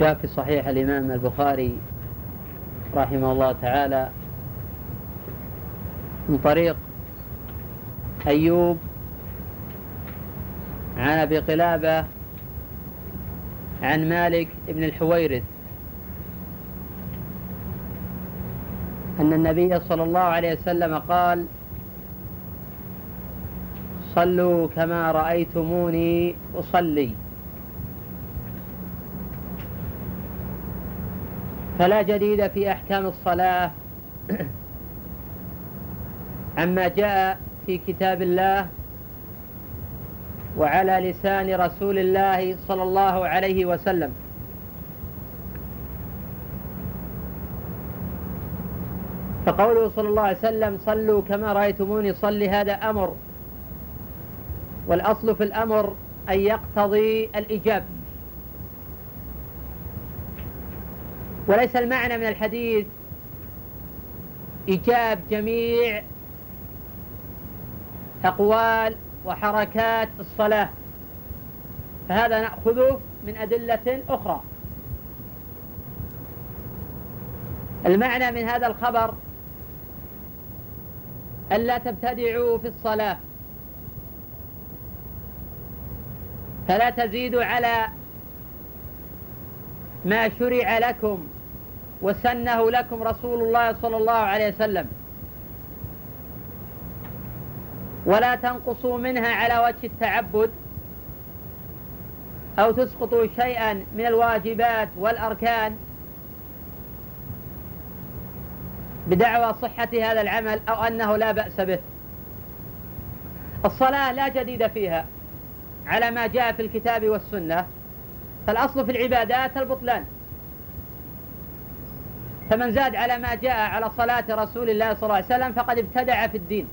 جاء في صحيح الإمام البخاري رحمه الله تعالى من طريق أيوب عن أبي قلابة عن مالك بن الحويرث أن النبي صلى الله عليه وسلم قال صلوا كما رأيتموني أصلي. فلا جديد في أحكام الصلاة. عما جاء في كتاب الله وعلى لسان رسول الله صلى الله عليه وسلم. فقوله صلى الله عليه وسلم صلوا كما رأيتموني صلي هذا أمر. والأصل في الأمر أن يقتضي الإجاب وليس المعنى من الحديث. إيجاب جميع أقوال وحركات الصلاة. فهذا نأخذه من أدلة أخرى. المعنى من هذا الخبر ألا تبتدعوا في الصلاة. فلا تزيدوا على ما شرع لكم. وسنه لكم رسول الله صلى الله عليه وسلم. ولا تنقصوا منها على وجه التعبد أو تسقطوا شيئا من الواجبات والأركان. بدعوى صحة هذا العمل أو أنه لا بأس به. الصلاة لا جديد فيها على ما جاء في الكتاب والسنة. فالأصل في العبادات البطلان. فمن زاد على ما جاء على صلاة رسول الله صلى الله عليه وسلم فقد ابتدع في الدين.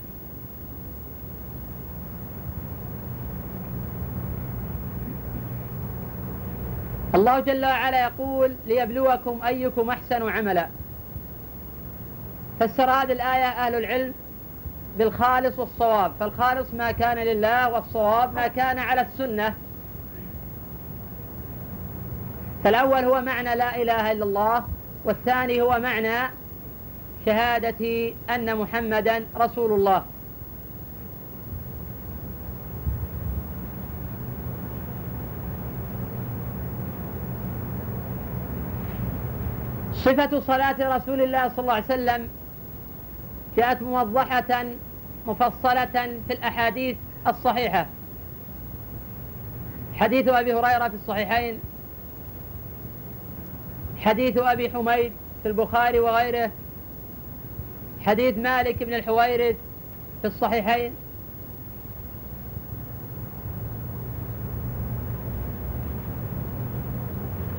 الله جل وعلا يقول ليبلوكم أيكم أحسن عملا. فسر هذه الآية أهل العلم بالخالص والصواب. فالخالص ما كان لله والصواب ما كان على السنة. فالأول هو معنى لا إله إلا الله. والثاني هو معنى شهادة أن محمدا رسول الله. صفة صلاة رسول الله صلى الله عليه وسلم جاءت موضحة مفصلة في الأحاديث الصحيحة. حديث أبي هريرة في الصحيحين حديث أبي حميد في البخاري وغيره حديث مالك بن الحويرث في الصحيحين.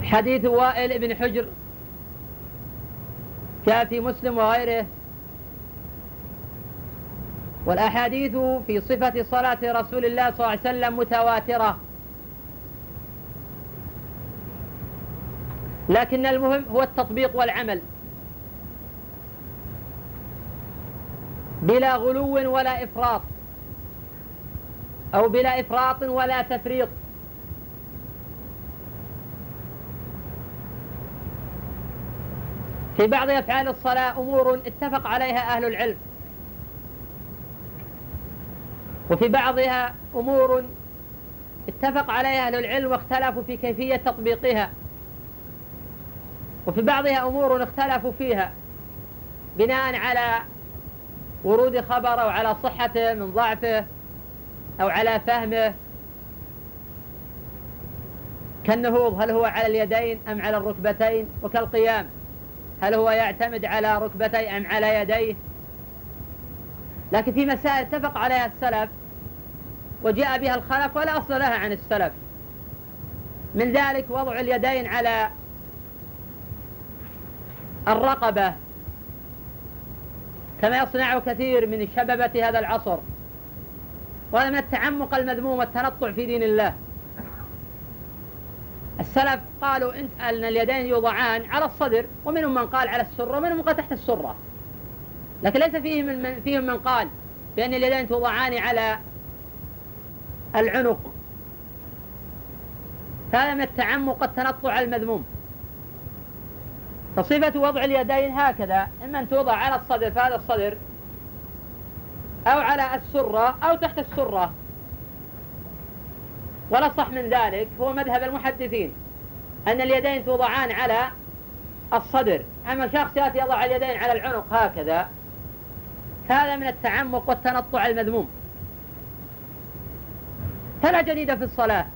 حديث وائل بن حجر جاء في مسلم وغيره. والأحاديث في صفة صلاة رسول الله صلى الله عليه وسلم متواترة. لكن المهم هو التطبيق والعمل. بلا غلو ولا إفراط. أو بلا إفراط ولا تفريط. في بعض أفعال الصلاة أمور اتفق عليها أهل العلم. وفي بعضها أمور اتفق عليها أهل العلم واختلفوا في كيفية تطبيقها. وفي بعضها أمور اختلفوا فيها بناء على ورود خبر أو على صحته من ضعفه أو على فهمه. كالنهوض هل هو على اليدين أم على الركبتين؟ وكالقيام هل هو يعتمد على ركبتيه أم على يديه؟ لكن في مسائل اتفق عليها السلف وجاء بها الخلف ولا أصل لها عن السلف. من ذلك وضع اليدين على الرقبة. كما يصنع كثير من شببة هذا العصر. وهذا من التعمق المذموم والتنطع في دين الله. السلف قالوا أن اليدين يوضعان على الصدر ومنهم من قال على السرة ومنهم من قال تحت السرة. لكن ليس فيهم من, فيهم من قال بأن اليدين توضعان على العنق. هذا من التعمق والتنطع المذموم. فصفة وضع اليدين هكذا إما أن توضع على الصدر في هذا الصدر أو على السرة أو تحت السرة. ولا صح من ذلك هو مذهب المحدثين أن اليدين توضعان على الصدر. أما شخص يأتي يضع اليدين على العنق هكذا هذا من التعمق والتنطع المذموم. فلا جديد في الصلاة.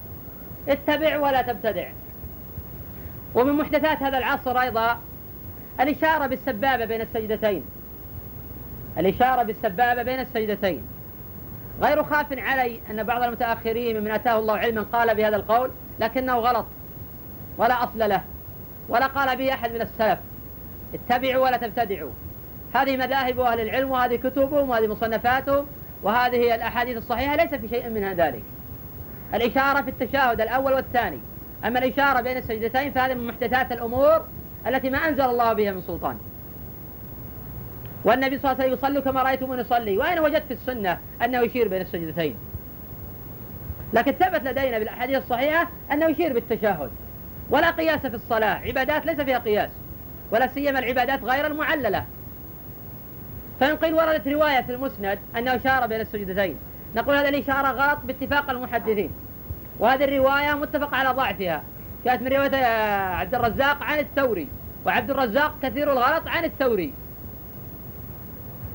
اتبع ولا تبتدع. ومن محدثات هذا العصر أيضا الإشارة بالسبابة بين السجدتين. الإشارة بالسبابة بين السجدتين. غير خاف علي أن بعض المتأخرين من أتاه الله علما قال بهذا القول لكنه غلط. ولا أصل له. ولا قال به أحد من السلف. اتبعوا ولا تبتدعوا. هذه مذاهب أهل العلم وهذه كتبهم وهذه مصنفاتهم وهذه الأحاديث الصحيحة ليس في شيء من ذلك. الإشارة في التشهد الأول والثاني. أما الإشارة بين السجدتين فهذه من محدثات الأمور التي ما أنزل الله بها من سلطان. والنبي صلى الله عليه وسلم يصلي كما رأيتم يصلي وأين وجدت في السنة أنه يشير بين السجدتين؟ لكن ثبت لدينا بالأحاديث الصحيحة أنه يشير بالتشهد. ولا قياس في الصلاة عبادات ليس فيها قياس ولا سيما العبادات غير المعللة. فإن قيل وردت رواية في المسند أنه أشار بين السجدتين. نقول هذه الإشارة غلط باتفاق المحدثين. وهذه الرواية متفق على ضعفها. جاءت من رواية عبد الرزاق عن الثوري وعبد الرزاق كثير الغلط عن الثوري.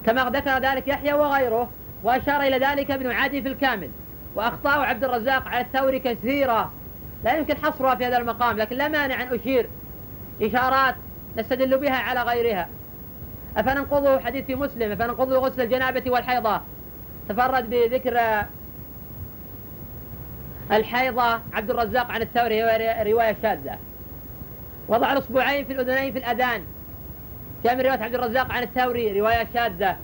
كما ذكر ذلك يحيى وغيره وأشار إلى ذلك ابن عادي في الكامل. وأخطاء عبد الرزاق على الثوري كثيرة لا يمكن حصرها في هذا المقام لكن لا مانع أن أشير. إشارات نستدل بها على غيرها. أفننقضه حديث مسلم أفننقضه غسل الجنابة والحيضة. تفرد بذكر الحيضة عبد الرزاق عن الثوري رواية شاذة. وضع الأصبعين في الأذنين في الأذان. جاء من رواية عبد الرزاق عن الثوري؟ رواية شاذة.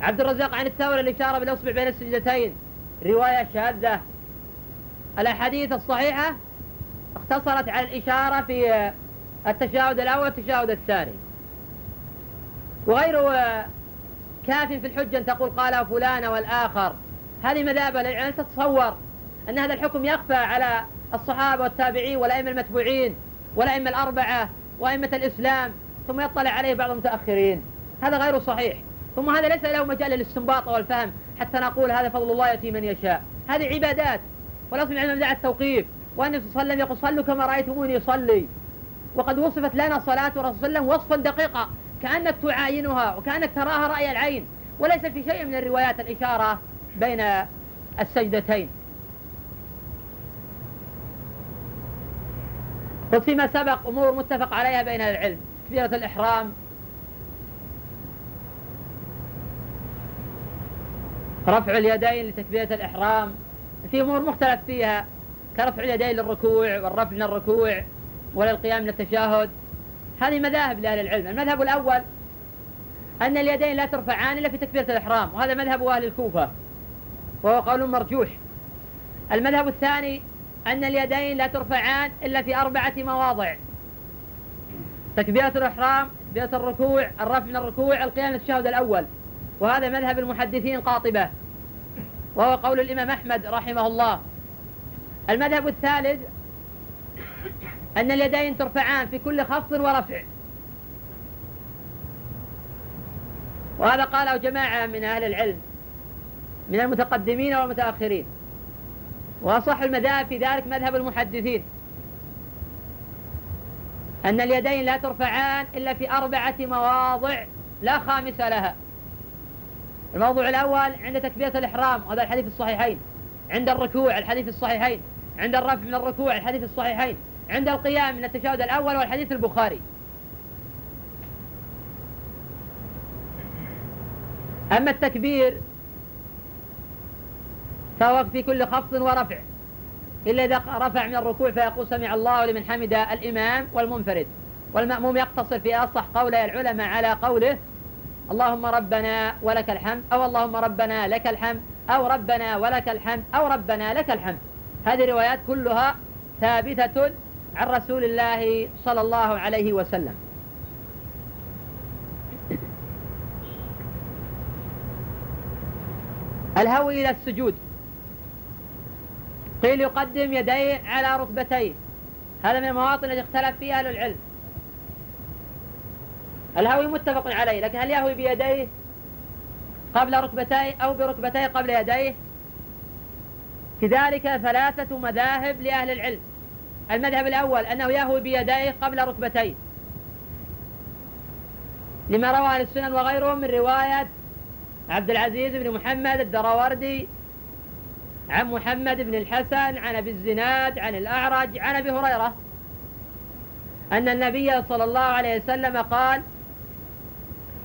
عبد الرزاق عن الثوري الإشارة بالأصبع بين السجدتين. رواية شاذة. الأحاديث الصحيحة اختصرت على الإشارة في التشاهد الأول والتشاهد الثاني. وغير كاف في الحجة أن تقول قال فلان والآخر. هذه مذاهب يعني تتصور. أن هذا الحكم يخفى على الصحابة والتابعين والأئمة المتبوعين والأئمة الأربعة وأئمة الإسلام ثم يطلع عليه بعض المتأخرين. هذا غير صحيح. ثم هذا ليس له مجال للاستنباط والفهم حتى نقول هذا فضل الله يأتي من يشاء. هذه عبادات. والأصل العلم بدع التوقيف والنبي صلى الله عليه وسلم يقول صلوا كما رأيتموني يصلي وقد وصفت لنا صلاة الرسول صلى الله عليه وسلم وصفا دقيقا كأنك تعاينها وكأنك تراها رأي العين. وليس في شيء من الروايات الإشارة بين السجدتين. قلت فيما سبق أمور متفق عليها بين العلم. تكبيرة الإحرام. رفع اليدين لتكبيرة الإحرام. في أمور مختلف فيها كرفع اليدين للركوع والرفع من الركوع وللقيام من التشهد. هذه مذاهب لأهل العلم. المذهب الأول أن اليدين لا ترفعان إلا في تكبيرة الإحرام وهذا مذهب أهل الكوفة وهو قول مرجوح. المذهب الثاني أن اليدين لا ترفعان إلا في أربعة مواضع. تكبيرة الإحرام تكبيرة الركوع الرفع من الركوع القيام التشهد الأول. وهذا مذهب المحدثين قاطبة وهو قول الإمام أحمد رحمه الله. المذهب الثالث أن اليدين ترفعان في كل خفض ورفع. وهذا قاله جماعة من أهل العلم من المتقدمين والمتأخرين. وأصح المذاهب في ذلك مذهب المحدثين أن اليدين لا ترفعان إلا في أربعة مواضع لا خامس لها. الموضوع الأول عند تكبيرة الإحرام وهذا الحديث الصحيحين. عند الركوع الحديث الصحيحين. عند الرفع من الركوع الحديث الصحيحين. عند القيام من التشهد الأول والحديث البخاري. أما التكبير فهو في كل خفض ورفع. إلا إذا رفع من الركوع فيقول سمع الله لمن حمد الإمام والمنفرد. والمأموم يقتصر في أصح قولي العلماء على قوله اللهم ربنا ولك الحمد أو اللهم ربنا لك الحمد أو ربنا ولك الحمد أو ربنا لك الحمد. هذه الروايات كلها ثابتة عن رسول الله صلى الله عليه وسلم. الهوي إلى السجود. قيل يقدم يديه على ركبتيه. هذا من المواطن التي اختلف فيها أهل العلم. الهوي متفق عليه لكن هل يهوي بيديه قبل ركبتيه أو بركبتيه قبل يديه؟ كذلك ثلاثة مذاهب لأهل العلم. المذهب الأول أنه يهوي بيديه قبل ركبتيه. لما روى أهل السنن وغيرهم من رواية عبد العزيز بن محمد الدراوردي عن محمد بن الحسن عن أبي الزناد عن الأعرج عن أبي هريرة. أن النبي صلى الله عليه وسلم قال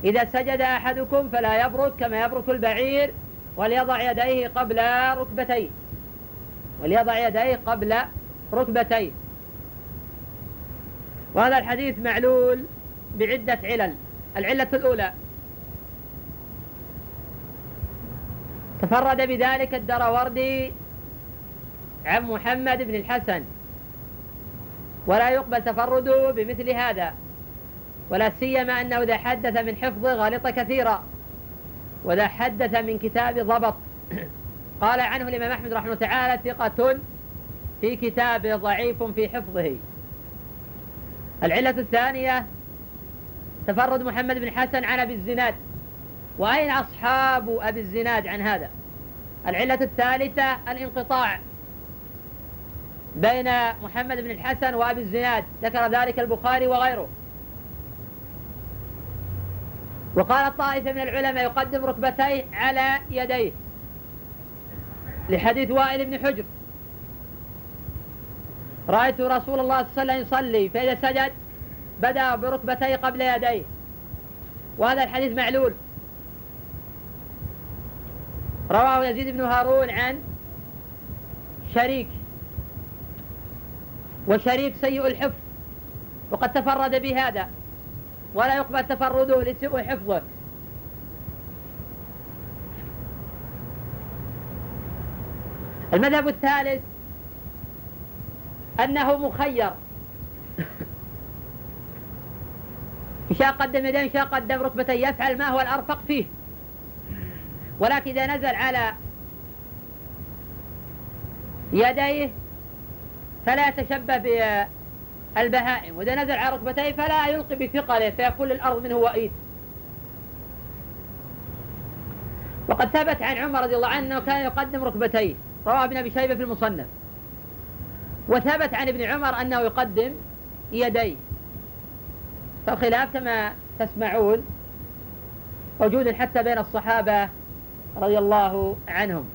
إذا سجد أحدكم فلا يبرك كما يبرك البعير وليضع يديه قبل ركبتيه. وليضع يديه قبل ركبتيه. وهذا الحديث معلول بعدة علل. العلة الأولى تفرد بذلك الدروردي عن محمد بن الحسن. ولا يقبل تفرده بمثل هذا ولا سيما أنه إذا حدث من حفظه غلط كثيرا وإذا حدث من كتاب ضبط. قال عنه الإمام أحمد رحمه الله تعالى ثقة في كتابه ضعيف في حفظه. العلة الثانية تفرد محمد بن حسن عن أبي الزناد. وأين أصحاب أبي الزناد عن هذا؟ العلة الثالثة الانقطاع بين محمد بن الحسن وأبي الزناد ذكر ذلك البخاري وغيره. وقال الطائفة من العلماء يقدم ركبتيه على يديه لحديث وائل بن حجر. رأيت رسول الله صلى الله عليه وسلم يصلي فإذا سجد بدأ بركبتيه قبل يديه. وهذا الحديث معلول. رواه يزيد بن هارون عن شريك وشريك سيء الحفظ وقد تفرد بهذا ولا يقبل تفرده لسوء حفظه. المذهب الثالث أنه مخير. إن شاء قدم يدين إن شاء قدم ركبتين يفعل ما هو الأرفق فيه. ولكن إذا نزل على يديه فلا يتشبه بالبهائم وإذا نزل على ركبتيه فلا يلقي بثقله فيكون الأرض منه وئيد. وقد ثبت عن عمر رضي الله عنه أنه كان يقدم ركبتيه رواه ابن أبي شيبة في المصنف. وثبت عن ابن عمر أنه يقدم يديه. فالخلاف كما تسمعون موجود حتى بين الصحابة رضي الله عنهم.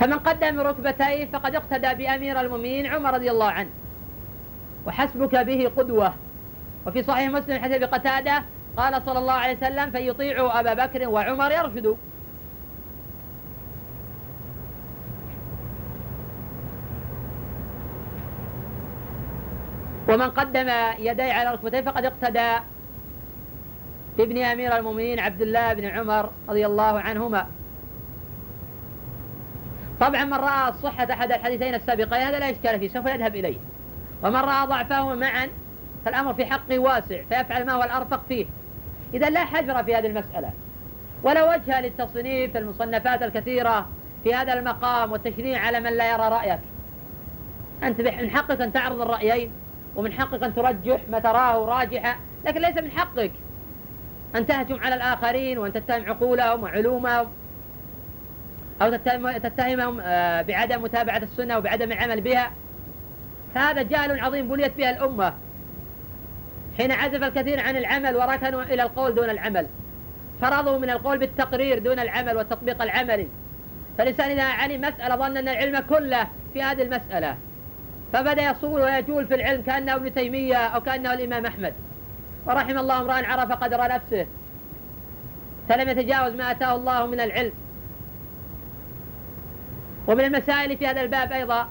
فمن قدم ركبتيه فقد اقتدى بأمير المؤمنين عمر رضي الله عنه. وحسبك به قدوة. وفي صحيح مسلم حديث بقتادة قال صلى الله عليه وسلم فيطيعوا أبا بكر وعمر يرشدوا ومن قدم يديه على ركبتيه فقد اقتدى بابن أمير المؤمنين عبد الله بن عمر رضي الله عنهما. طبعا من رأى صحة أحد الحديثين السابقين هذا لا إشكال فيه سوف يذهب إليه. ومن رأى ضعفهما معا فالأمر في حقه واسع فيفعل ما هو الأرفق فيه. إذا لا حجر في هذه المسألة. ولا وجه للتصنيف المصنفات الكثيرة في هذا المقام والتشريع على من لا يرى رأيك. أنت من حقك أن تعرض الرأيين ومن حقك أن ترجح ما تراه راجحا لكن ليس من حقك. أن تهجم على الآخرين وأن تتهم عقولهم وعلومهم أو تتهمهم آه، بعدم متابعة السنة وبعدم العمل بها. هذا جهل عظيم بليت بها الأمة. حين عزف الكثير عن العمل وركنوا إلى القول دون العمل فرضوا من القول بالتقرير دون العمل والتطبيق العملي فالإنسان إذا علم مسألة ظن أن العلم كله في هذه المسألة فبدأ يصول ويجول في العلم كأنه ابن تيمية أو كأنه الإمام أحمد. ورحم الله امرأ عرف قدر نفسه فلم يتجاوز ما أتاه الله من العلم. ومن المسائل في هذا الباب أيضا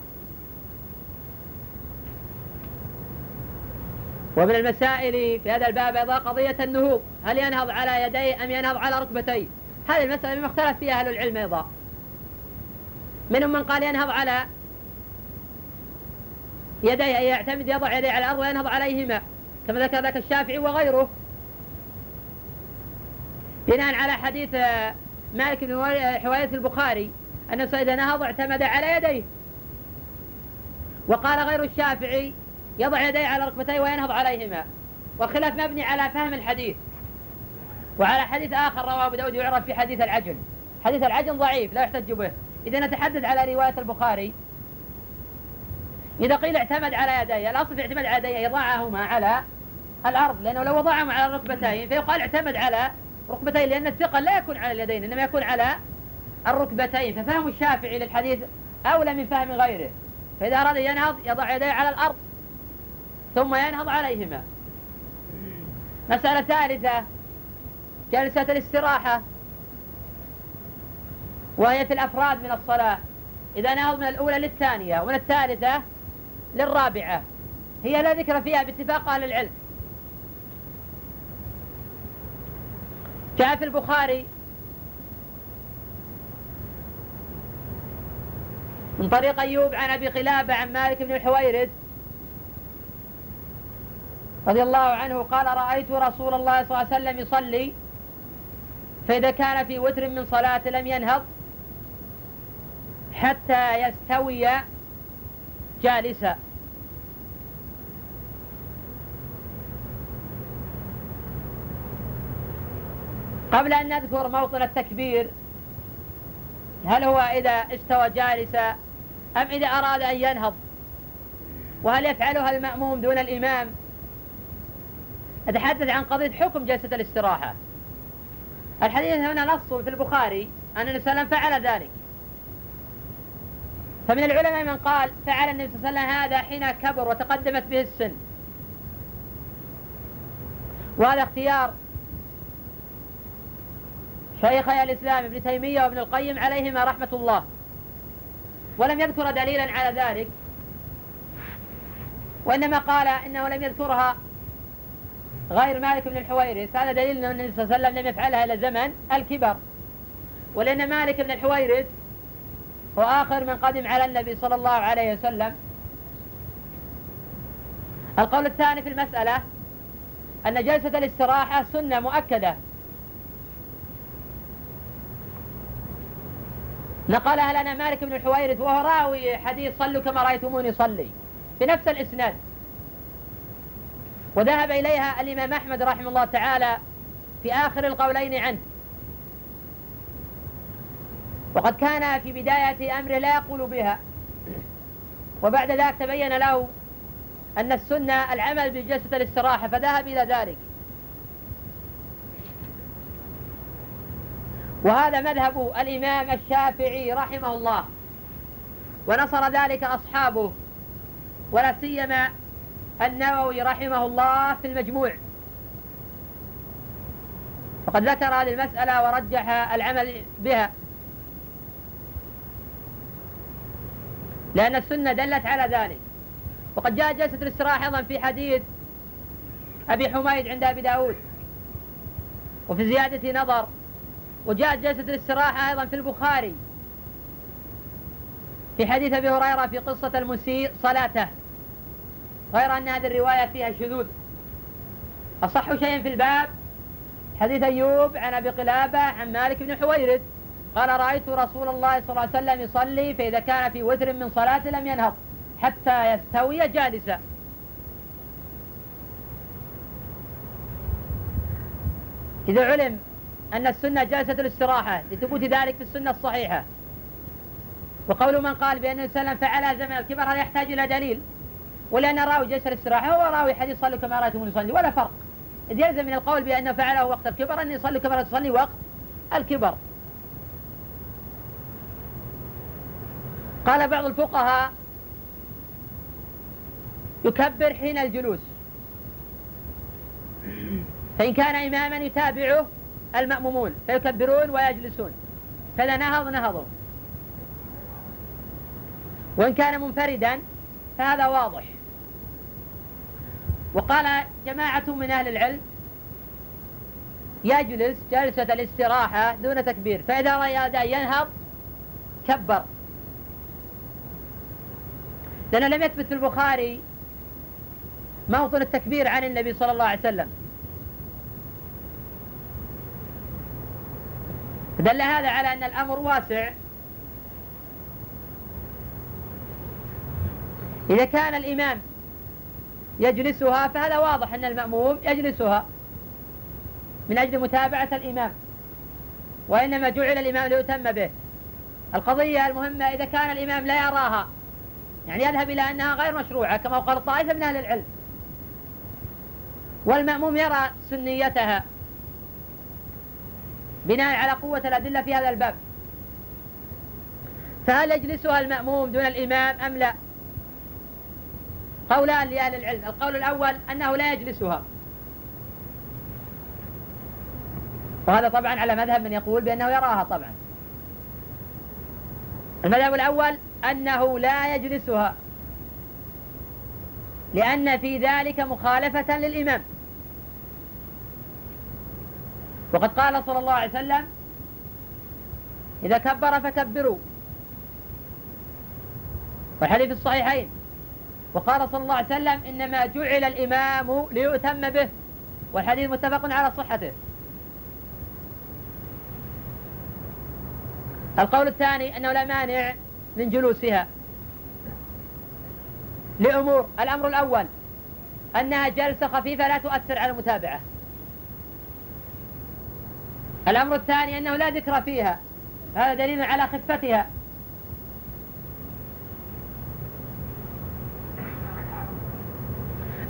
ومن المسائل في هذا الباب أيضا قضية النهوض هل ينهض على يديه أم ينهض على ركبتيه؟ هذه المسألة مما اختلف فيها أهل العلم أيضا. منهم من قال ينهض على يديه يعتمد يضع يديه على الأرض وينهض عليهما. كما ذكر ذاك الشافعي وغيره. بناء على حديث آه، مالك بن حويرث البخاري أن إذا نهض اعتمد على يديه. وقال غير الشافعي يضع يديه على ركبتيه وينهض عليهما. والخلاف مبني على فهم الحديث. وعلى حديث آخر رواه أبو داود يعرف في حديث العجل. حديث العجل ضعيف لا يحتج به. إذا نتحدث على رواية البخاري. إذا قيل اعتمد على يديه الأصل في اعتماد على يديه يضعهما على الأرض لأنه لو وضعهما على الركبتين فيقال اعتمد على ركبتين لأن الثقل لا يكون على اليدين إنما يكون على الركبتين. ففهم الشافعي للحديث أولى من فهم غيره. فإذا أراد ينهض يضع يديه على الأرض ثم ينهض عليهما. مسألة ثالثة جلسة الاستراحة وهي في الأفراد من الصلاة. إذا نهض من الأولى للثانية ومن الثالثة للرابعة. هي لا ذكر فيها باتفاق أهل العلم. جاء في البخاري. من طريق أيوب عن أبي قلابة عن مالك بن الحويرث. رضي الله عنه قال رأيت رسول الله صلى الله عليه وسلم يصلي فإذا كان في وتر من صلاة لم ينهض حتى يستوي جالسا. قبل أن نذكر موطن التكبير هل هو إذا استوى جالسا أم إذا أراد أن ينهض؟ وهل يفعلها المأموم دون الإمام؟ نتحدث عن قضية حكم جلسة الاستراحة. الحديث هنا نص في البخاري أن النبي صلى الله عليه وسلم فعل ذلك. فمن العلماء من قال فعل النبي صلى الله عليه وسلم هذا حين كبر وتقدمت به السن. وهذا اختيار شيخي الإسلام ابن تيمية وابن القيم عليهما رحمة الله. ولم يذكر دليلا على ذلك. وإنما قال إنه لم يذكرها غير مالك بن الحويرث. هذا دليل أن النبي صلى الله عليه وسلم لم يفعلها إلى زمن الكبر. ولأن مالك بن الحويرث هو آخر من قدم على النبي صلى الله عليه وسلم. القول الثاني في المسألة أن جلسة الاستراحة سنة مؤكدة. نقلها لنا مالك بن الحويرث وهو راوي حديث صلوا كما رأيتموني صلي. بنفس الإسناد. وذهب إليها الإمام أحمد رحمه الله تعالى في آخر القولين عنه. وقد كان في بداية أمره لا يقول بها. وبعد ذلك تبين له أن السنة العمل بجلسة الاستراحة فذهب إلى ذلك. وهذا مذهب الإمام الشافعي رحمه الله. ونصر ذلك أصحابه ولا سيما النووي رحمه الله في المجموع. فقد ذكر هذه المسألة ورجح العمل بها. لأن السنة دلت على ذلك. وقد جاء جلسة الاستراحة أيضا في حديث أبي حميد عند أبي داود. وفي زيادة نظر وجاءت جلسة الاستراحة أيضا في البخاري. في حديث أبي هريرة في قصة المسيء صلاته. غير أن هذه الرواية فيها شذوذ. أصح شيء في الباب؟ حديث أيوب عن أبي قلابة عن مالك بن حويرث. قال رأيت رسول الله صلى الله عليه وسلم يصلي فإذا كان في وتر من صلاة لم ينهض حتى يستوي جالسا. إذا علم أن السنة جلسة الاستراحة لثبوت ذلك في السنة الصحيحة. وقول من قال بأن وسلم فعل زمن الكبر هذا يحتاج إلى دليل؟ ولأن راوي جلسة الاستراحة هو راوي حديث صلوا كما رأيتم يصلي ولا فرق. إذ يلزم من القول بأنه فعله وقت الكبر أن يصلي كما تصلي وقت الكبر. قال بعض الفقهاء يكبر حين الجلوس. فإن كان إماما يتابعه المأمومون فيكبرون ويجلسون. فإذا نهض نهضوا وإن كان منفردا فهذا واضح. وقال جماعة من أهل العلم يجلس جلسة الاستراحة دون تكبير فإذا أن ينهض كبر. لأنه لم يثبت في البخاري موطن التكبير عن النبي صلى الله عليه وسلم. دل هذا على أن الأمر واسع. إذا كان الإمام يجلسها فهذا واضح أن المأموم يجلسها من أجل متابعة الإمام وإنما جعل الإمام ليتم به. القضية المهمة إذا كان الإمام لا يراها يعني يذهب إلى أنها غير مشروعة كما قال طائفة من أهل العلم. والمأموم يرى سنيتها. بناء على قوة الأدلة في هذا الباب. فهل يجلسها المأموم دون الإمام أم لا؟ قولان لأهل العلم. القول الأول أنه لا يجلسها. وهذا طبعا على مذهب من يقول بأنه يراها طبعا. المذهب الأول أنه لا يجلسها لأن في ذلك مخالفة للإمام. وقد قال صلى الله عليه وسلم إذا كبر فكبروا. والحديث الصحيحين. وقال صلى الله عليه وسلم إنما جعل الإمام ليؤتم به. والحديث متفق على صحته. القول الثاني أنه لا مانع من جلوسها. لأمور الأمر الأول أنها جلسة خفيفة لا تؤثر على المتابعة. الأمر الثاني أنه لا ذكر فيها. هذا دليل على خفتها.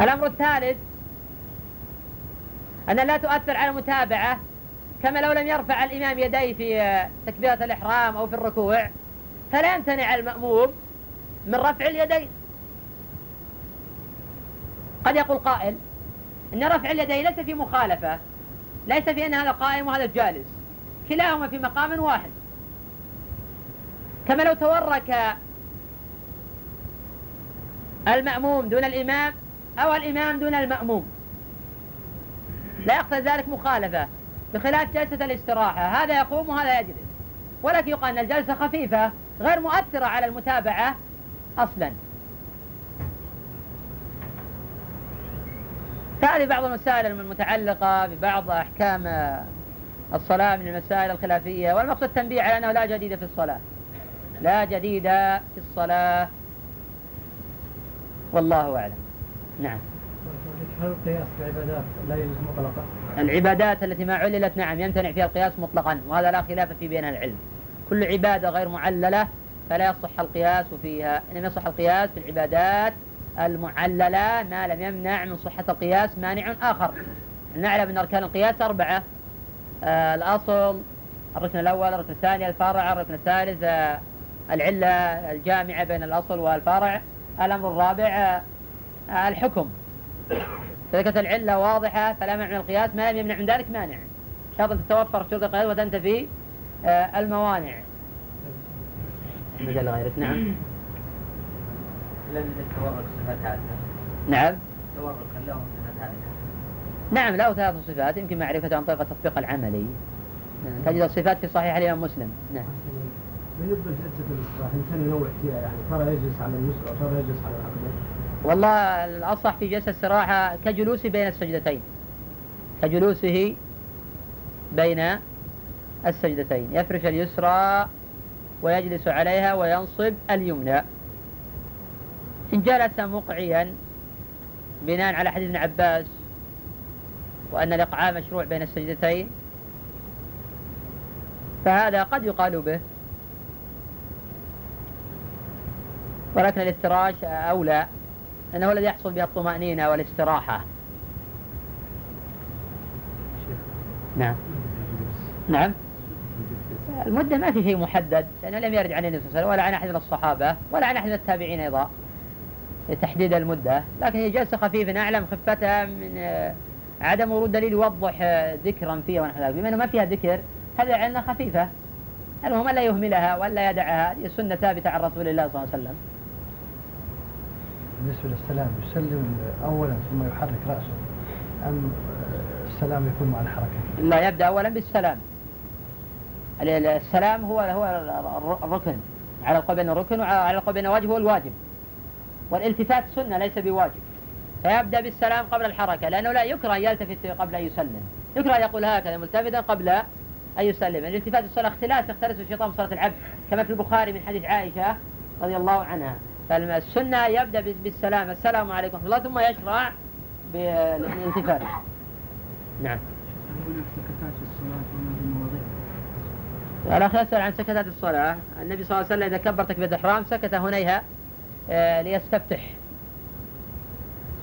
الأمر الثالث أن لا تؤثر على المتابعة كما لو لم يرفع الإمام يديه في تكبيرة الإحرام أو في الركوع فلا يمتنع المأموم من رفع اليدين. قد يقول قائل أن رفع اليدين ليس في مخالفة. ليس في أن هذا قائم وهذا جالس كلاهما في مقام واحد. كما لو تورك المأموم دون الإمام أو الإمام دون المأموم. لا يقتضي ذلك مخالفة بخلاف جلسة الاستراحة. هذا يقوم وهذا يجلس. ولكن يقال أن الجلسة خفيفة غير مؤثرة على المتابعة أصلا. فهذه بعض المسائل المتعلقة ببعض أحكام الصلاة من المسائل الخلافية والمقصود التنبيه على أنه لا جديد في الصلاة. لا جديد في الصلاة. والله أعلم. نعم. هل القياس في العبادات لا يجوز مطلقا؟ العبادات التي ما عللت نعم يمتنع فيها القياس مطلقا وهذا لا خلاف في بين العلم. كل عبادة غير معللة فلا يصح القياس فيها إنما يصح القياس في العبادات المعللة ما لم يمنع من صحة القياس مانع آخر. نعلم أن أركان القياس أربعة. آه الأصل الركن الأول الركن الثاني الفرع الركن الثالث آه العلة الجامعة بين الأصل والفرع. الأمر الرابع آه الحكم. إذا كانت العلة واضحة فلا مانع من القياس ما لم يمنع من ذلك مانع. شرط تتوفر شروط القياس وتنتفي آه الموانع. مجال غيرك نعم. التورك صفات هذه نعم. التورك لهم صفات هذه نعم له ثلاث صفات. يمكن معرفتها عن طريق التطبيق العملي تجد الصفات في صحيح الإمام مسلم. نعم. بالنسبة لجلسة الاستراحة الإنسان ينوع فيها يعني ترى يجلس على اليسرى وترى يجلس على العقبة والله الأصح في جلسة الصراحة كجلوسه بين السجدتين. كجلوسه بين السجدتين. يفرش اليسرى ويجلس عليها وينصب اليمنى. جلس مقعيا بناء على حديث ابن عباس وأن الإقعاء مشروع بين السجدتين فهذا قد يقال به. ولكن الافتراش أولى لأنه الذي يحصل به الطمأنينة والاستراحة. نعم. نعم. المدة ما في شيء محدد لأنه لم يرد عن النبي صلى الله عليه وسلم ولا عن أحد من الصحابة ولا عن أحد من التابعين أيضا. لتحديد المدة. لكن هي جلسة خفيفة نعلم خفتها من آه، عدم ورود دليل يوضح آه، ذكرا فيها ونحو ذلك. بما أنه ما فيها ذكر هذه علنا خفيفة. المهم ألا يهملها ولا يدعها. هذه سنة ثابتة عن رسول الله صلى الله عليه وسلم. بالنسبة للسلام يسلم أولا ثم يحرك رأسه أم السلام يكون مع الحركة؟ لا يبدأ أولا بالسلام. السلام هو هو الركن على القول الركن وعلى القول الواجب هو الواجب. والالتفات سنة ليس بواجب. فيبدأ بالسلام قبل الحركة لأنه لا يكره يلتفت قبل أن يسلم. يكره يقول هكذا ملتفتا قبل أن يسلم. الالتفات الصلاة اختلاس يختلس الشيطان صلاة العبد كما في البخاري من حديث عائشة رضي الله عنها. فالسنة يبدأ بالسلام السلام عليكم ورحمة الله ثم يشرع بالالتفات. نعم. الأخ يسأل عن سكتات الصلاة. النبي صلى الله عليه وسلم إذا كبر تكبيرة الإحرام سكت هنيها ليستفتح.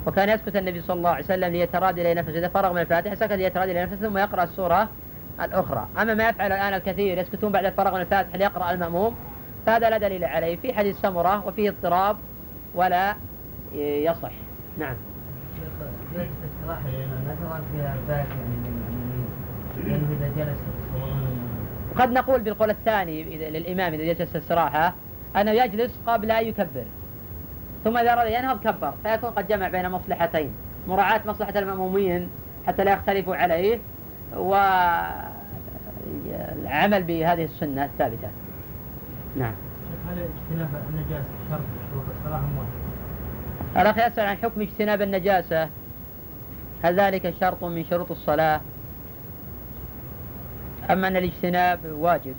وكان يسكت النبي صلى الله عليه وسلم ليتراد إلى نفسه. إذا فرغ من الفاتحة سكت ليتراد إلى نفسه ثم يقرأ السورة الأخرى. أما ما يفعل الآن الكثير يسكتون بعد الفرغ من الفاتحة ليقرأ المأموم فهذا لا دليل عليه. في حديث سمرة وفيه اضطراب ولا يصح. نعم. جلسة استراحة ترى فيها يعني للمأمومين لأنه إذا جلس قد نقول بالقول الثاني للإمام إذا جلس استراحة أنه يجلس قبل أن يكبر. ثم إذا أراد ينهض كبر فيكون قد جمع بين مصلحتين مراعاة مصلحة المأمومين حتى لا يختلفوا عليه والعمل بهذه السنة الثابتة. نعم. شيخ هل اجتناب النجاسة شرط شروط الصلاة أم واجب؟ الأخ يسأل عن حكم اجتناب النجاسة. هل ذلك شرط من شروط الصلاة؟ أم أن الاجتناب واجب؟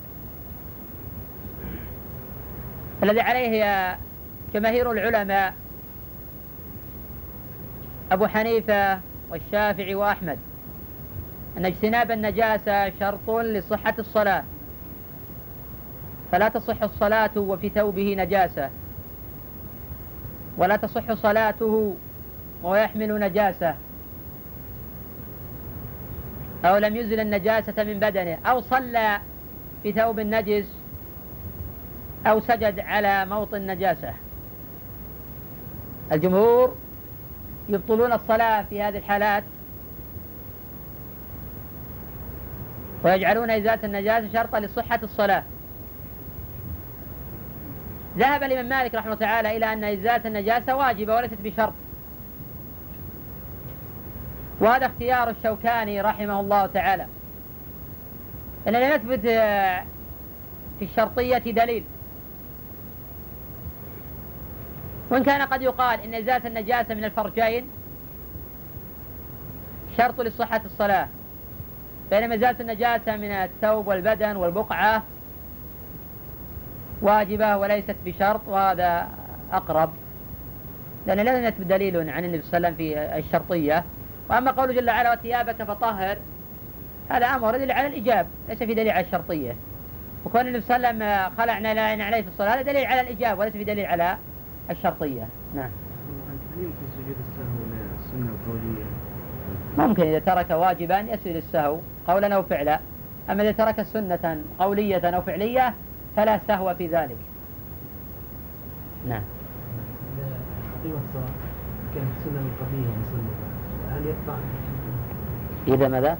الذي عليه جماهير العلماء أبو حنيفة والشافعي وأحمد. أن اجتناب النجاسة شرط لصحة الصلاة. فلا تصح الصلاة وفي ثوبه نجاسة. ولا تصح صلاته وهو يحمل نجاسة. أو لم يزل النجاسة من بدنه. أو صلى في ثوب نجس أو سجد على موطن نجاسة الجمهور يبطلون الصلاة في هذه الحالات ويجعلون إزالة النجاسة شرطا لصحة الصلاة. ذهب الإمام مالك رحمه الله تعالى إلى أن إزالة النجاسة واجبة وليست بشرط. وهذا اختيار الشوكاني رحمه الله تعالى. أن لم يثبت في الشرطية دليل. وإن كان قد يقال إن إزالة النجاسة من الفرجين شرط لصحة الصلاة بينما إزالة النجاسة من الثوب والبدن والبقعة واجبة وليست بشرط وهذا أقرب. لأن لم يثبت دليل عن النبي صلى الله عليه وسلم في الشرطية. وأما قوله جل وعلا وثيابك فطهر هذا أمر يدل على الإجاب ليس في دليل على الشرطية. وكون النبي صلى الله عليه وسلم خلعنا لا عليه في الصلاة هذا دليل على الإجاب وليس في دليل على الشرطية. نعم. هل يمكن سجود السهو للسنة القولية؟ ممكن إذا ترك واجبا يسجد السهو قولا أو فعلا. أما إذا ترك سنة قولية أو فعلية فلا سهو في ذلك. نعم. الصلاة كانت سنة القضية سنة هل يقطع؟ إذا ماذا؟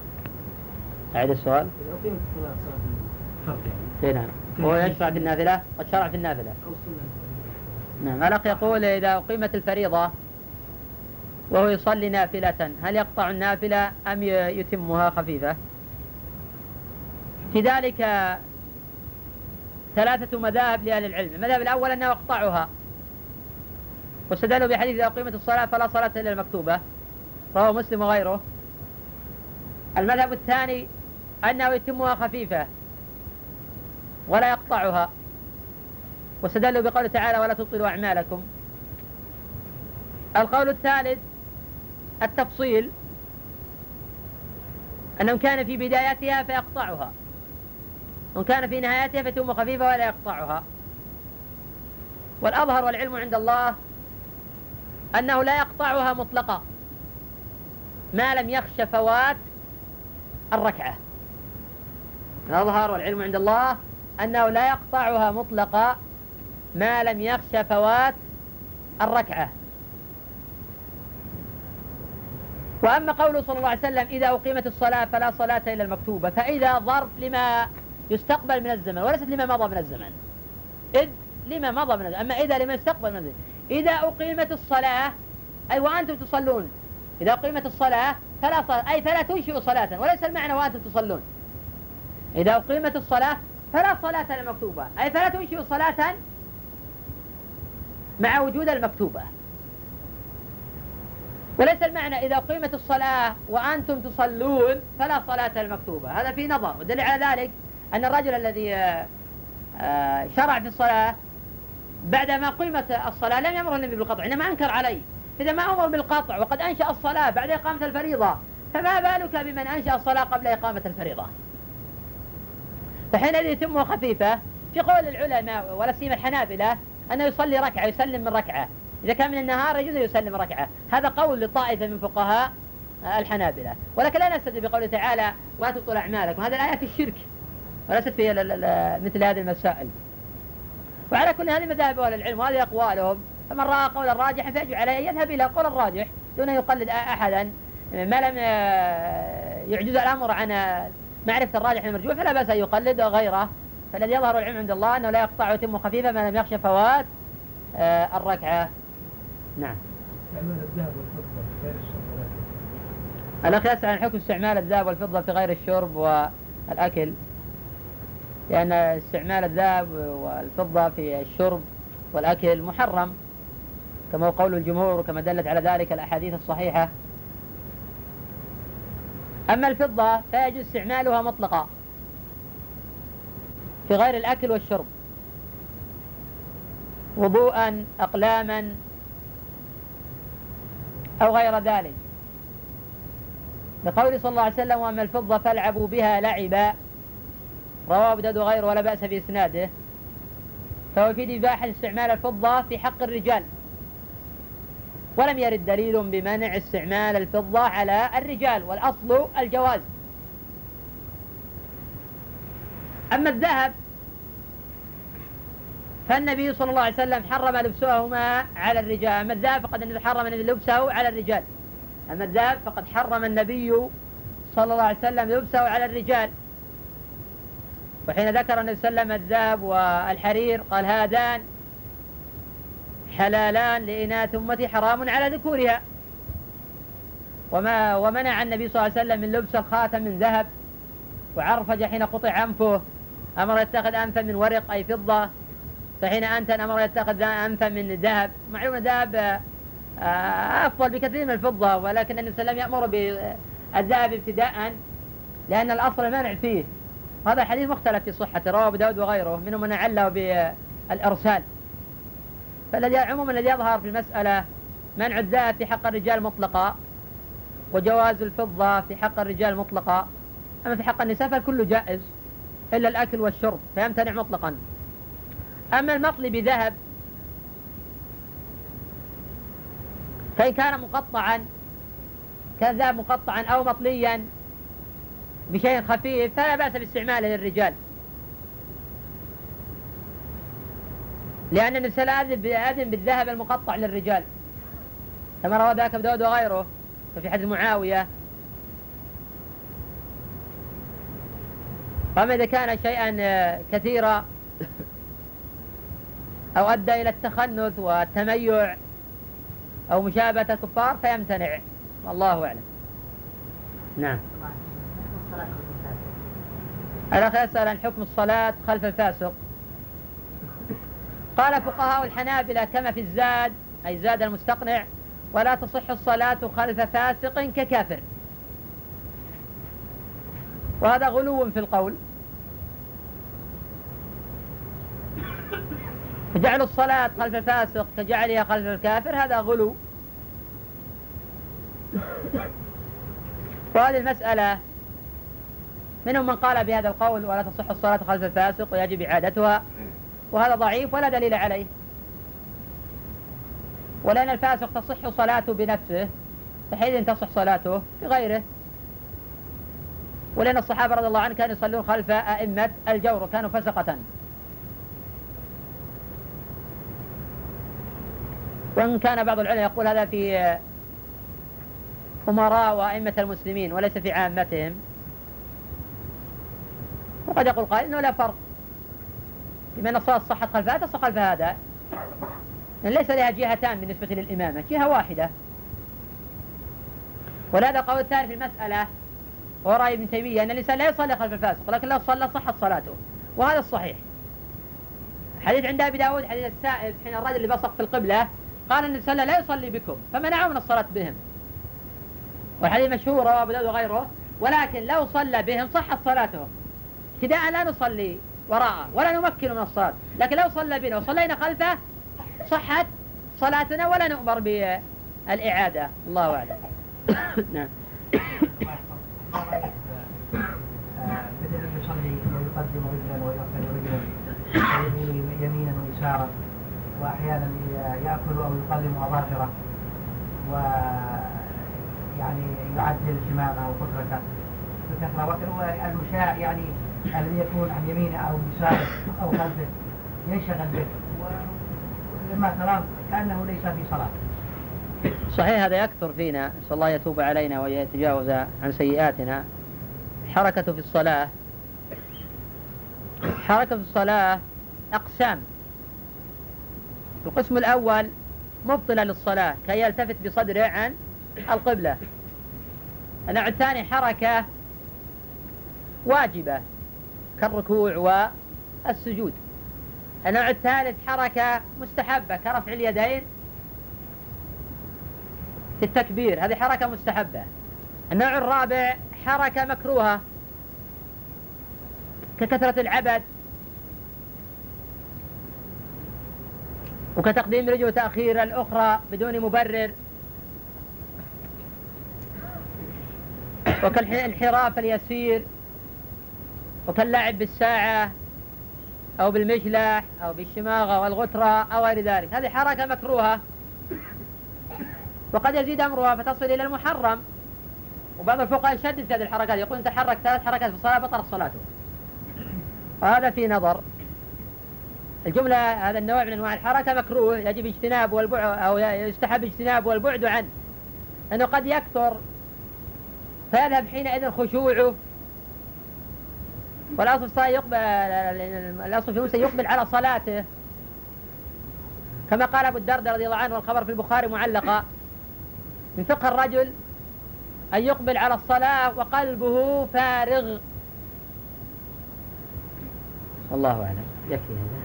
أعيد السؤال. إذا أقيمت الصلاة صلاة الفرد يعني. إيه نعم. هو يشرع في النافلة؟ قد شرع في النافلة. أو سنة. نعم. الأخ يقول إذا أقيمت الفريضة وهو يصلي نافلة هل يقطع النافلة أم يتمها خفيفة؟ في ذلك ثلاثة مذاهب لأهل العلم. المذهب الأول أنه يقطعها. واستدلوا بحديث إذا أقيمت الصلاة فلا صلاة إلا المكتوبة رواه مسلم وغيره. المذهب الثاني أنه يتمها خفيفة ولا يقطعها. واستدلوا بقوله تعالى ولا تبطلوا أعمالكم. القول الثالث التفصيل أنه كان في بدايتها فيقطعها وإن كان في نهايتها فتم خفيفة ولا يقطعها. والأظهر والعلم عند الله أنه لا يقطعها مطلقا ما لم يخش فوات الركعة. الأظهر والعلم عند الله أنه لا يقطعها مطلقا ما لم يخش فوات الركعة. وأما قوله صلى الله عليه وسلم إذا أقيمت الصلاة فلا صلاة إلا المكتوبة فإذا ظرف لما يستقبل من الزمن وليست لما مضى من الزمن. إذ لما مضى من الزمن أما إذا لما يستقبل من الزمن. إذا أقيمت الصلاة أي وأنتم تصلون. إذا أقيمت الصلاة فلا صلاة أي فلا تنشئوا صلاة وليس المعنى وأنتم تصلون. إذا أقيمت الصلاة فلا صلاة المكتوبة أي فلا تنشئوا صلاة مع وجود المكتوبة. وليس المعنى إذا قيمت الصلاة وأنتم تصلون فلا صلاة المكتوبة. هذا في نظر والدليل على ذلك أن الرجل الذي آه، آه، شرع في الصلاة بعدما قيمت الصلاة لم يأمر النبي بالقطع إنما أنكر عليه. إذا ما أمر بالقطع وقد أنشأ الصلاة بعد إقامة الفريضة فما بالك بمن أنشأ الصلاة قبل إقامة الفريضة؟ فحينئذ يتم خفيفة في قول العلماء ولا سيما الحنابلة أنه يصلي ركعة يسلم من ركعة. إذا كان من النهار يجوز يسلم ركعة. هذا قول لطائفة من فقهاء الحنابلة. ولكن لا نستدل بقوله تعالى ولا تبطل أعمالكم هذه الآية في الشرك وليست في مثل هذه المسائل. وعلى كل هذه مذاهب أهل العلم وهذه أقوالهم فمن رأى قولا راجحا فيجب عليه أن يذهب إلى قول الراجح دون أن يقلد أحدا. ما لم يعجز الأمر عن معرفة الراجح المرجوح فلا بأس أن يقلد غيره. فالذي يظهر العلم عند الله أنه لا يقطع ويتم خفيفا ما لم يخشى فوات آه، الركعة. نعم. استعمال الذهب والفضة في غير الشرب. الأخ يسأل عن حكم استعمال الذهب والفضة في غير الشرب والأكل. لأن استعمال الذهب والفضة في الشرب والأكل محرم كما هو قول الجمهور وكما دلت على ذلك الأحاديث الصحيحة. أما الفضة فيجوز استعمالها مطلقا. في غير الأكل والشرب. وضوءا أقلاما أو غير ذلك. لقول صلى الله عليه وسلم وأما الفضة فالعبوا بها لعبا. رواه أبو داود وغيره ولا بأس في إسناده فهو في إباحة استعمال الفضة في حق الرجال. ولم يرد دليل بمنع استعمال الفضة على الرجال والأصل الجواز. أما الذهب فالنبي صلى الله عليه وسلم حرم لبسهما على الرجال أما الذهب فقد حرم لبسه على الرجال أما الذهب فقد حرم النبي صلى الله عليه وسلم لبسه على الرجال. وحين ذكر النبي صلى الله عليه وسلم الذهب والحرير قال هذان حلالان لإناث أمتي حرام على ذكورها. وما ومنع النبي صلى الله عليه وسلم من لبس الخاتم من ذهب وعرفج حين قطع أنفه. أمر يتخذ أنفا من ورق أي فضة فحين أنتن أمر يتخذ أنفا من ذهب. معلوم الذهب آه، أفضل بكثير من الفضة ولكن النبي صلى الله عليه وسلم يأمر بالذهب ابتداء لأن الأصل المنع فيه. هذا الحديث مختلف في صحته رواه أبو داود وغيره منهم من عله بالإرسال. فالذي عموما الذي يظهر في المسألة منع الذهب في حق الرجال مطلقا وجواز الفضة في حق الرجال مطلقا. أما في حق النساء فالكل جائز. إلا الأكل والشرب فيمتنع مطلقا. أما المطلي بذهب فإن كان مقطعا كان ذهب مقطعا أو مطليا بشيء خفيف فلا بأس باستعماله للرجال. لأن وسلم أذن بالذهب المقطع للرجال. كما روى ذاك ابو داود وغيره وفي حديث معاوية أما إذا كان شيئا كثيرا أو أدى إلى التخنث والتميع أو مشابهة الكفار فيمتنع. والله أعلم. نعم. الأخ يسأل عن حكم الصلاة خلف الفاسق. قال فقهاء الحنابلة كما في الزاد أي زاد المستقنع ولا تصح الصلاة خلف فاسق ككافر. وهذا غلو في القول. فجعل الصلاة خلف الفاسق كجعلها خلف الكافر هذا غلو. وهذه المسألة منهم من قال بهذا القول ولا تصح الصلاة خلف الفاسق ويجب إعادتها. وهذا ضعيف ولا دليل عليه. ولأن الفاسق تصح صلاته بنفسه فحينئذ تصح صلاته بغيره. ولأن الصحابة رضي الله عنهم كانوا يصلون خلف أئمة الجور وكانوا فسقة. وإن كان بعض العلماء يقول هذا في أمراء وأئمة المسلمين وليس في عامتهم وقد يقول قائل أنه لا فرق بما أن الصلاة صحت خلف هذا صح خلف هذا. يعني ليس لها جهتان بالنسبة للإمامة جهة واحدة. ولهذا قول الثاني في المسألة ورأي ابن تيمية أن الإنسان لا يصلي خلف الفاسق ولكن لو صلى صحت صلاته وهذا الصحيح. حديث عند أبي داود حديث السائب حين الرجل اللي بصق في القبلة قال النبي صلى الله عليه وسلم لا يصلي بكم فمنعه من الصلاة بهم. والحديث مشهور رواه أبو داود وغيره ولكن لو صلى بهم صحت صلاتهم. ابتداء لا نصلي وراءه ولا نمكن من الصلاة لكن لو صلى بنا وصلينا خلفه صحت صلاتنا ولا نؤمر بالإعادة. الله أعلم. نعم. يصلي ويقدم رجلا رجلا يمينا ويسارا. وأحيانا يأكل أو يقلم اظافره ويعني يعدل شماغه أو قدرته. بكثره والمشاء يعني الذي يكون عن يمينه أو يساره أو خلفه ينشغل به. ولما تراه كأنه ليس في صلاة. صحيح هذا يكثر فينا. نسأل الله يتوب علينا ويتجاوز عن سيئاتنا. حركة في الصلاة حركة في الصلاة أقسام. القسم الأول مبطلة للصلاة كي يلتفت بصدره عن القبلة. النوع الثاني حركة واجبة كالركوع والسجود. النوع الثالث حركة مستحبة كرفع اليدين في التكبير هذه حركة مستحبة. النوع الرابع حركة مكروهة ككثرة العبد وكتقديم رجل وتأخير الأخرى بدون مبرر. وكالانحراف اليسير وكاللعب بالساعة أو بالمشلح أو بالشماغة والغترة أو غير ذلك. هذه حركة مكروهة. وقد يزيد أمرها فتصل إلى المحرم. وبعض الفقهاء يشدد في هذه الحركات يقول تحرك ثلاث حركات في الصلاة بطلت صلاته. وهذا في نظر. الجملة هذا النوع من أنواع الحركة مكروه يجب اجتناب والبعد أو يستحب اجتناب والبعد عنه لأنه قد يكثر فيذهب حينئذ خشوعه. والأصل صار يقبل الأصل في موسى يقبل على صلاته. كما قال أبو الدرداء رضي الله عنه والخبر في البخاري معلقا من فقه الرجل أن يقبل على الصلاة وقلبه فارغ. والله أعلم. يكفي هذا.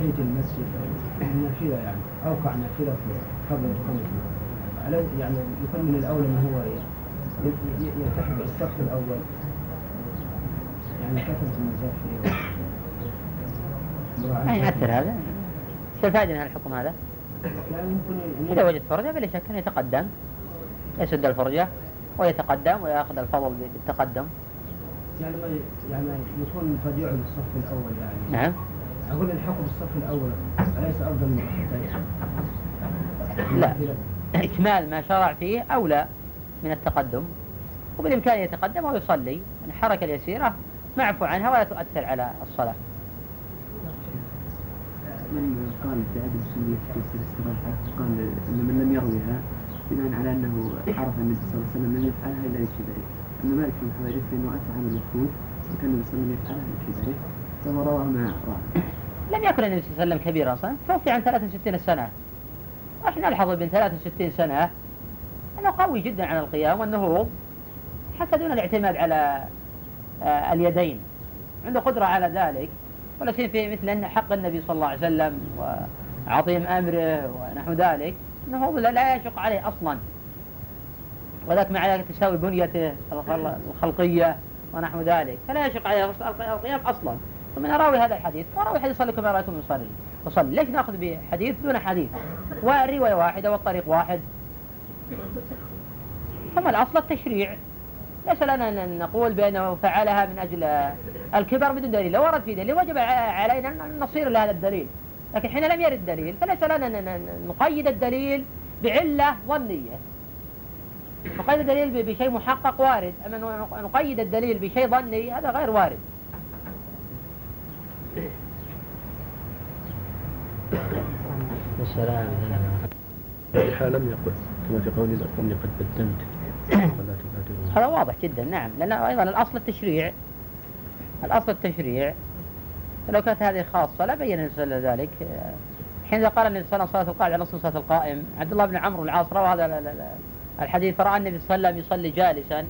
تحية المسجد نافلة يعني أوقع نافلة قبل على يعني يكون من الأولى أن هو يلتحق بالصف الأول. يعني كثرة النزاف فيه؟ ما يأثر هذا. شو الفائدة من الحكم هذا؟ ممكن إذا وجد فرجة بلا شك أن يتقدم. يسد الفرجة ويتقدم ويأخذ الفضل بالتقدم. يعني ما يعني يكون قد يعد الصف الأول يعني. نعم. أقول الحكم بالصف الأول أليس أفضل من؟ لا. إكمال ما شرع فيه أولى من التقدم. وبالإمكان يتقدم ويصلي يعني الحركة اليسيرة معفو عنها ولا تؤثر على الصلاة. من قال بعدم سنية تفسير الاستراحة قال أن من لم يرويها بناء على أنه عرف النبي صلى الله عليه وسلم لم يفعلها إلا لكبره أما مالك بن حويرث فإنه أتى عن المفروض وكان النبي صلى الله عليه وسلم يفعلها لكبره فهو روى ما روى. لم يكن النبي صلى الله عليه وسلم كبيرا أصلا توفي عن 63 سنة. إحنا نلحظ ابن 63 سنة؟ أنه قوي جدا على القيام والنهوض حتى دون الاعتماد على آه، اليدين. عنده قدرة على ذلك. ولا شيء في مثل أن حق النبي صلى الله عليه وسلم وعظيم أمره ونحو ذلك. أنه لا يشق عليه أصلا. وذلك مع تساوي بنيته الخلقية ونحو ذلك. فلا يشق عليه القيام أصلا. ثم نراوي هذا الحديث وراوي حديث صلى كما رأيتم يصلي. وصلي ليش نأخذ بحديث دون حديث؟ والرواية واحدة والطريق واحد. ثم الأصل التشريع. ليس لنا أن نقول بأنه فعلها من أجل الكبر بدون دليل. لو ورد في دليل وجب علينا أن نصير لهذا الدليل. لكن حين لم يرد دليل فليس لنا أن نقيد الدليل بعلة ظنية. نقيد الدليل بشيء محقق وارد. أما نقيد الدليل بشيء ظني هذا غير وارد. السلام لم يقل كما في قول إني قد بدلت هذا واضح جدا نعم. لأن أيضا الأصل التشريع الأصل التشريع لو كانت هذه خاصة لا بين النبي ذلك. حين قال النبي صلى الله عليه وسلم صلاة القائد على صلاة القائم عبد الله بن عمرو العاص روى هذا الحديث فرأى النبي صلى الله عليه وسلم يصلي جالسا.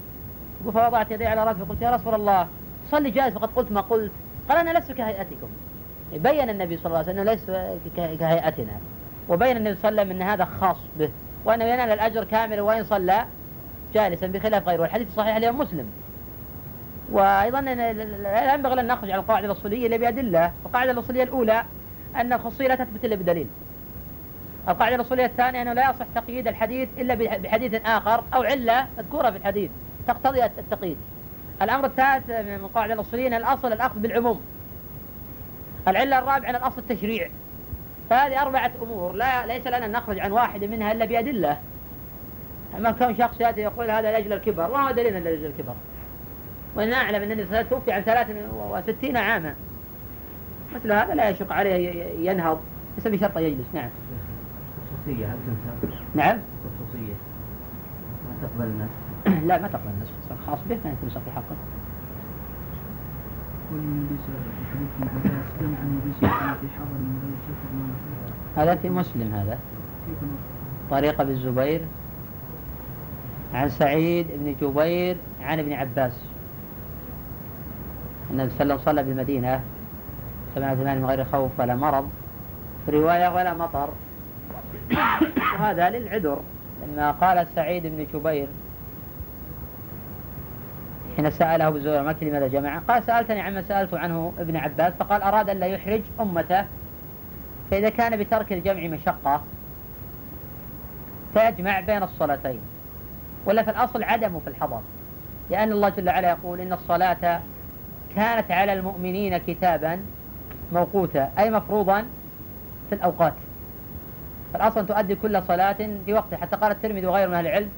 فوضعت يدي على رأسه فقلت يا رسول الله صلي جالس فقد قلت ما قلت. قال أنا لست كهيئتكم. بين النبي صلى الله عليه وسلم أنه ليس كهيئتنا. وبين النبي صلى الله عليه وسلم أن هذا خاص به وأنه ينال الأجر كامل وإن صلى جالسا بخلاف غيره. والحديث صحيح اليوم مسلم. وأيضا لا ينبغي أن نخرج على القاعدة الأصولية إلا بأدلة. القاعدة الأصولية الأولى أن الخصوصية لا تثبت إلا بدليل. القاعدة الأصولية الثانية أنه لا يصح تقييد الحديث إلا بحديث آخر أو علة مذكورة في الحديث تقتضي التقييد. الأمر الثالث من القاعدة الأصولية أن الأصل الأخذ بالعموم. العلة الرابعة أن الأصل التشريع. فهذه أربعة أمور لا ليس لنا أن نخرج عن واحدة منها إلا بأدلة أما كون شخص يأتي يقول هذا لأجل الكبر وما دليل لأجل الكبر. وإن أعلم أن النبي توفي عن 63 عاما. مثل هذا لا يشق عليه ينهض. ليس بشرط يجلس نعم. خصوصية هل تنسى؟ نعم. خصوصية. ما تقبل الناس؟ لا ما تقبل الناس خاص به ما ينسخ في حقه. والنبي صلى الله عليه وسلم في حديث ابن عباس جمع النبي صلى الله عليه وسلم في حضر من غير سفر ما هذا في مسلم هذا. طريقة بالزبير عن سعيد بن جبير عن ابن عباس. النبي صلى الله عليه وسلم صلى بالمدينة سمع ثمان من غير خوف ولا مرض في رواية ولا مطر. وهذا للعذر لما قال سعيد بن جبير حين سأله أبو زهير ما لماذا جمع قال سألتني عما سألت عنه ابن عباس فقال أراد أن لا يحرج أمته فإذا كان بترك الجمع مشقة فيجمع بين الصلاتين ولا في الأصل عدمه في الحضر لأن الله جل وعلا يقول إن الصلاة كانت على المؤمنين كتابا موقوتا أي مفروضا في الأوقات. فالأصل تؤدي كل صلاة في وقتها حتى قال الترمذي وغيره من أهل العلم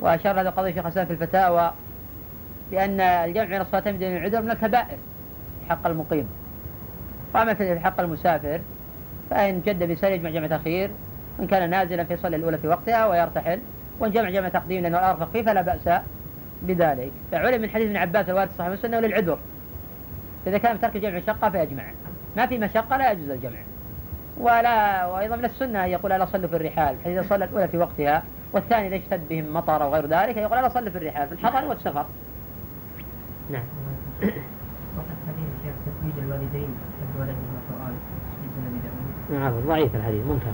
وأشار هذا القضية شيخ حسان في الفتاوى بأن الجمع بين الصلاتين بدون العذر من الكبائر في حق المقيم. وأما في حق المسافر فإن جد بسير يجمع جمع تأخير وإن كان نازلا فيصلي الأولى في وقتها ويرتحل وإن جمع جمع تقديم لأنه الأرفق فيه فلا بأس بذلك. فعلم من حديث ابن عباس الوارد صحيح مسلم أنه للعذر. إذا كان ترك الجمع مشقة فيجمع. ما في مشقة لا يجوز الجمع. ولا وأيضا من السنة يقول ألا صلوا في الرحال حيث صلى الأولى في وقتها والثاني إذا اشتد بهم مطر أو غير ذلك يقول ألا صلوا في الرحال في الحضر والسفر. نعم. وقد حديث الشيخ تزويج الوالدين حب ولدهما في سنن داوود نعم ضعيف الحديث منكر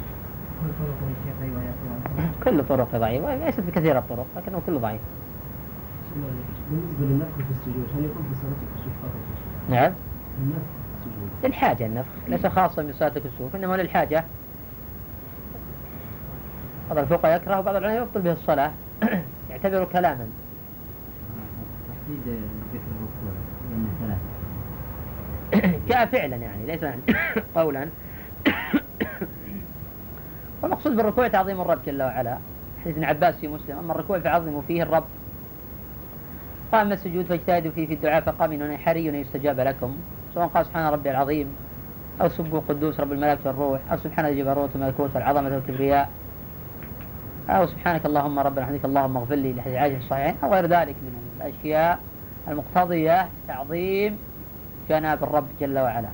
كل طرق الشيخ رواياته كل طرق ضعيفة ليست بكثير الطرق لكنه كله ضعيف. بالنسبة للنفخ في السجود هل يكون في صلاة الكسوف فقط؟ نعم. النفخ في السجود. للحاجة النفخ ليس خاصا بصلاة الكسوف إنما للحاجة. بعض الفقهاء يكره وبعض العلماء يبطل به الصلاة. يعتبره كلاما. تحديد ذكر الركوع لأنه ثلاث جاء فعلا يعني ليس قولا. والمقصود بالركوع تعظيم الرب جل وعلا. حديث ابن عباس في مسلم أما الركوع فعظموا فيه الرب. وأما السجود فاجتهدوا فيه في الدعاء فقاموا حري أن يستجاب لكم. سواء قال سبحان ربي العظيم أو سبوا قدوس رب الملائكة والروح أو سبحان الجبروت والملكوت والعظمة والكبرياء أو سبحانك اللهم ربنا وحمدك اللهم اغفر لي لحديث عائشة الصحيحين أو غير ذلك من الأشياء المقتضية تعظيم جناب الرب جل وعلا.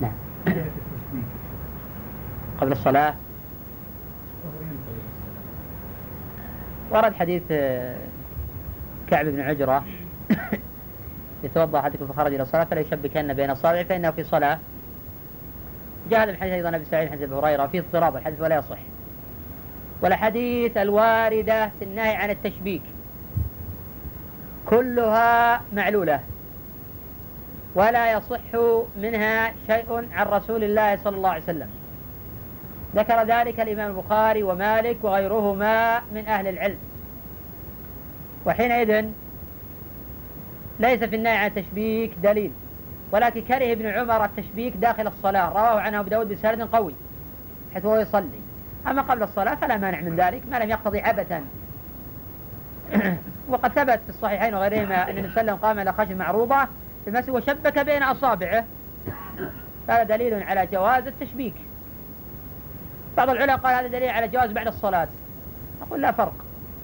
نعم. قبل الصلاة. ورد حديث آه، كعب بن عجرة. يتوضأ احدكم فخرج إلى الصلاه فلا يشبكن بين اصابعه فإنه في صلاة. جاء هذا الحديث أيضا ابي سعيد حديث أبي هريرة فيه اضطراب الحديث ولا يصح. والاحاديث الواردة في النهي عن التشبيك. كلها معلولة. ولا يصح منها شيء عن رسول الله صلى الله عليه وسلم. ذكر ذلك الإمام البخاري ومالك وغيرهما من أهل العلم. وحينئذ ليس في النهي عن التشبيك دليل. ولكن كره ابن عمر التشبيك داخل الصلاة. رواه عنه أبو داود بسند قوي حيث هو يصلي. أما قبل الصلاة فلا مانع من ذلك ما لم يقتضي عبثا وقد ثبت في الصحيحين وغيرهما أن النبي صلى الله عليه وسلم قام إلى خشب معروضة في المسجد وشبك بين أصابعه. هذا دليل على جواز التشبيك. بعض العلماء قال هذا دليل على جواز بعد الصلاة. أقول لا فرق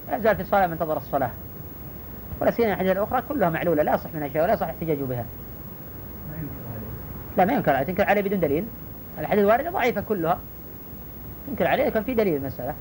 لا يزال في الصلاة منتظر الصلاة. ولا سيما الحديث الأخرى كلها معلولة لا يصح منها شيء ولا يصح احتجاج بها. لا ما ينكر عليه. تنكر عليه بدون دليل. الحديث الواردة ضعيفة كلها. تنكر عليه كان في دليل المسألة.